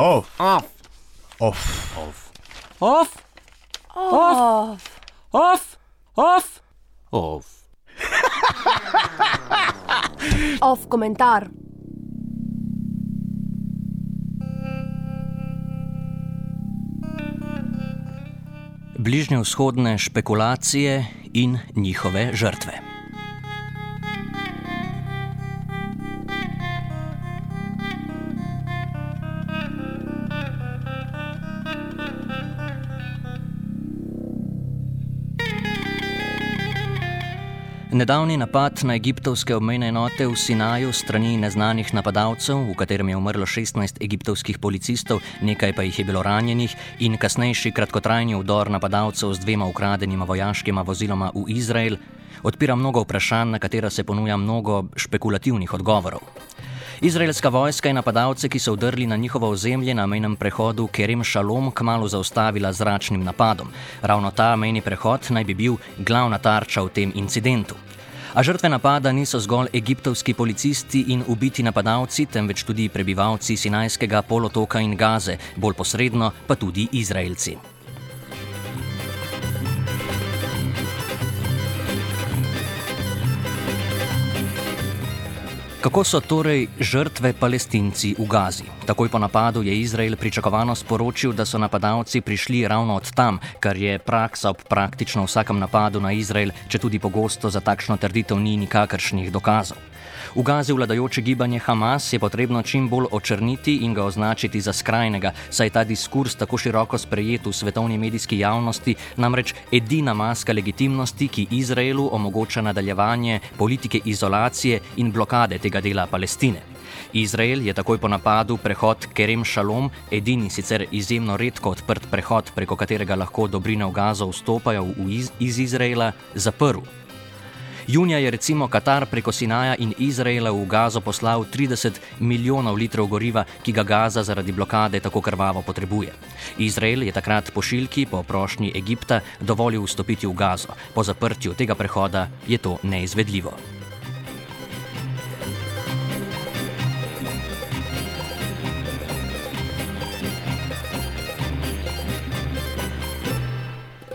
Off. Off. Off. Off. Off. Off. Off. Off. Off komentar. Bližnjevzhodne špekulacije in njihove žrtve. Nedavni napad na egiptovske obmejne enote v Sinaju strani neznanih napadalcev, v katerem je umrlo 16 egiptovskih policistov, nekaj pa jih je bilo ranjenih, in kasnejši kratkotrajni vdor napadalcev z dvema ukradenima vojaškima voziloma v Izrael, odpira mnogo vprašanj, na katera se ponuja mnogo špekulativnih odgovorov. Izraelska vojska je napadalce, ki so vdrli na njihovo ozemlje na mejnem prehodu Kerem Šalom, kmalo zaustavila z zračnim napadom. Ravno ta mejni prehod naj bi bil glavna tarča v tem incidentu. A žrtve napada niso zgolj egiptovski policisti in ubiti napadalci, temveč tudi prebivalci Sinajskega polotoka in Gaze, bolj posredno pa tudi Izraelci. Kako so torej žrtve palestinci v Gazi? Takoj po napadu je Izrael pričakovano sporočil, da so napadalci prišli ravno od tam, kar je praksa ob praktično vsakem napadu na Izrael, če tudi pogosto za takšno trditev ni nikakršnih dokazov. V Gazi vladajoče gibanje Hamas je potrebno čim bolj očrniti in ga označiti za skrajnega, saj je ta diskurs tako široko sprejet v svetovni medijski javnosti, namreč edina maska legitimnosti, ki Izraelu omogoča nadaljevanje politike izolacije in blokade tega dela Palestine. Izrael je takoj po napadu prehod Kerem Šalom, edini sicer izjemno redko odprt prehod, preko katerega lahko dobrine v Gazo vstopajo iz, iz Izraela, zaprl. Junija je recimo Katar preko Sinaja in Izraela v Gazo poslal 30 milijonov litrov goriva, ki ga Gaza zaradi blokade tako krvavo potrebuje. Izrael je takrat pošiljki po prošnji Egipta dovolil vstopiti v Gazo. Po zaprtju tega prehoda je to neizvedljivo.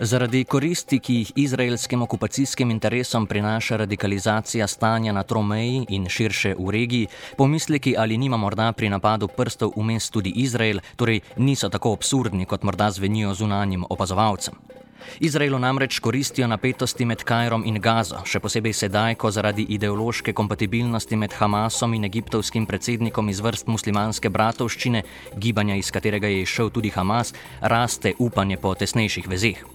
Zaradi koristi, ki jih izraelskim okupacijskim interesom prinaša radikalizacija stanja na Tromeji in širše v regiji, pomisleki ali nima morda pri napadu prstov vmes tudi Izrael, torej niso tako absurdni, kot morda zvenijo zunanjim opazovalcem. Izraelu namreč koristijo napetosti med Kajrom in Gazo, še posebej sedaj, ko zaradi ideološke kompatibilnosti med Hamasom in egiptovskim predsednikom iz vrst muslimanske bratovščine, gibanja iz katerega je išel tudi Hamas, raste upanje po tesnejših vezeh.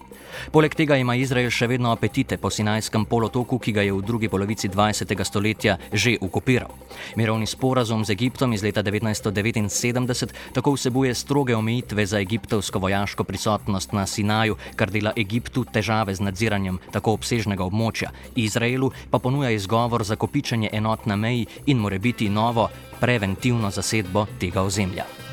Poleg tega ima Izrael še vedno apetite po Sinajskem polotoku, ki ga je v drugi polovici 20. stoletja že okupiral. Mirovni sporazum z Egiptom iz leta 1979 tako vsebuje stroge omejitve za egiptovsko vojaško prisotnost na Sinaju, kar dela Egiptu težave z nadziranjem tako obsežnega območja. Izraelu pa ponuja izgovor za kopičenje enot na meji in more biti novo preventivno zasedbo tega ozemlja.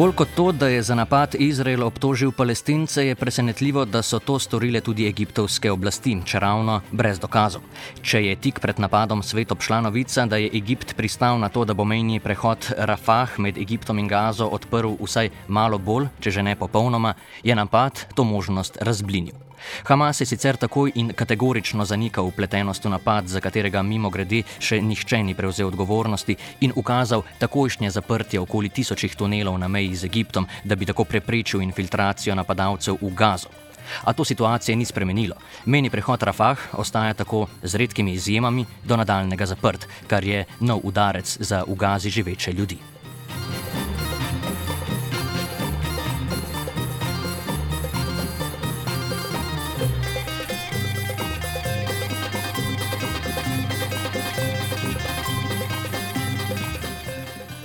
Bolj kot to, da je za napad Izrael obtožil palestince, je presenetljivo, da so to storile tudi egiptovske oblasti, če ravno brez dokazov. Če je tik pred napadom svet obšla novica, da je Egipt pristal na to, da bo mejni prehod Rafah med Egiptom in Gazo odprl vsaj malo bolj, če že ne popolnoma, je napad to možnost razblinil. Hamas je sicer takoj in kategorično zanikal upletenost v napad, za katerega mimo grede še nihče ni prevzel odgovornosti in ukazal takojšnje zaprtje okoli tisočih tunelov na meji z Egiptom, da bi tako preprečil infiltracijo napadalcev v Gazo. A to situacije ni spremenilo. Meni prehod Rafah ostaja tako z redkimi izjemami do nadaljnega zaprt, kar je nov udarec za v Gazi živeče ljudi.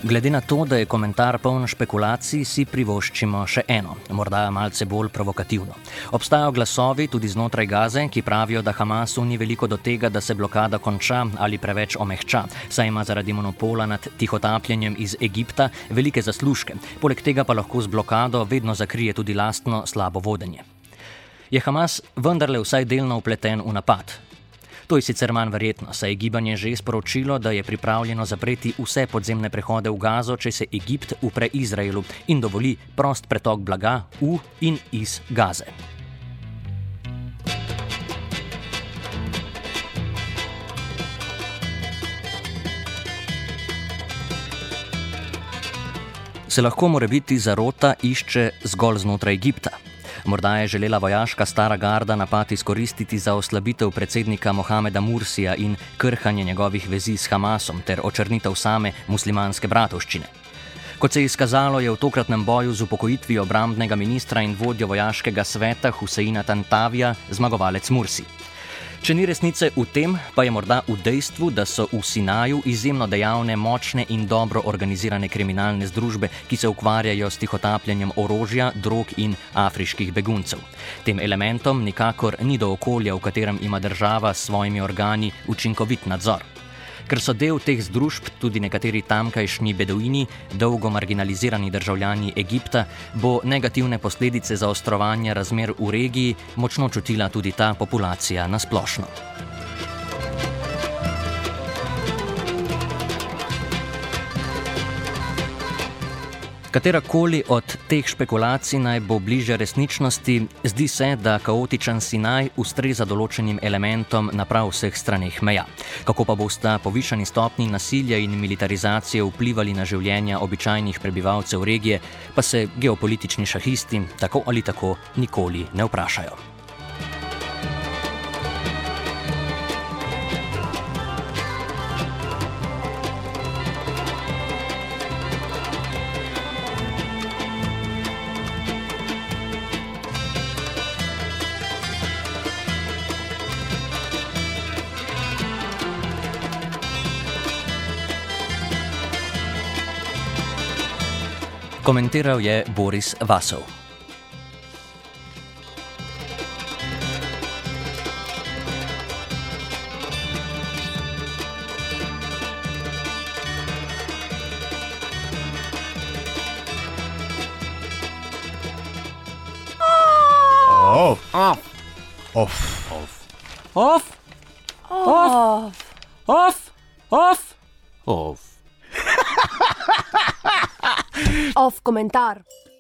Glede na to, da je komentar poln špekulacij, si privoščimo še eno, morda malce bolj provokativno. Obstajajo glasovi tudi znotraj Gaze, ki pravijo, da Hamasu ni veliko do tega, da se blokada konča ali preveč omehča, saj ima zaradi monopola nad tihotapljenjem iz Egipta velike zaslužke. Poleg tega pa lahko z blokado vedno zakrije tudi lastno slabo vodenje. je Hamas vendarle vsaj delno upleten v napad. To je sicer manj verjetno, saj je gibanje že sporočilo, da je pripravljeno zapreti vse podzemne prehode v Gazo, če se Egipt upre Izraelu in dovoli prost pretok blaga v in iz Gaze. Se lahko mora biti zarota išče zgolj znotraj Egipta. Morda je želela vojaška stara garda napad izkoristiti za oslabitev predsednika Mohameda Mursija in krhanje njegovih vezi s Hamasom ter očrnitev same muslimanske bratovščine. Kot se je izkazalo, je v tokratnem boju z upokojitvijo obrambnega ministra in vodjo vojaškega sveta Huseina Tantavija zmagovalec Mursi. Če ni resnice v tem, pa je morda v dejstvu, da so v Sinaju izjemno dejavne, močne in dobro organizirane kriminalne združbe, ki se ukvarjajo s tihotapljanjem orožja, drog in afriških beguncev. Tem elementom nikakor ni do okolja, v katerem ima država s svojimi organi učinkovit nadzor. Ker so del teh združb tudi nekateri tamkajšnji beduini, dolgo marginalizirani državljani Egipta, bo negativne posledice zaostrovanja razmer v regiji močno čutila tudi ta populacija na splošno. Katerakoli od teh špekulacij naj bo bliže resničnosti, zdi se, da kaotičen Sinaj ustreza določenim elementom na prav vseh straneh meja. Kako pa bosta povišani stopni nasilja in militarizacije vplivali na življenja običajnih prebivalcev regije, pa se geopolitični šahisti tako ali tako nikoli ne vprašajo. Komentiral je Boris Vasov. Off. Off. Off. Off. Off. Off. Off. Off. Off komentar.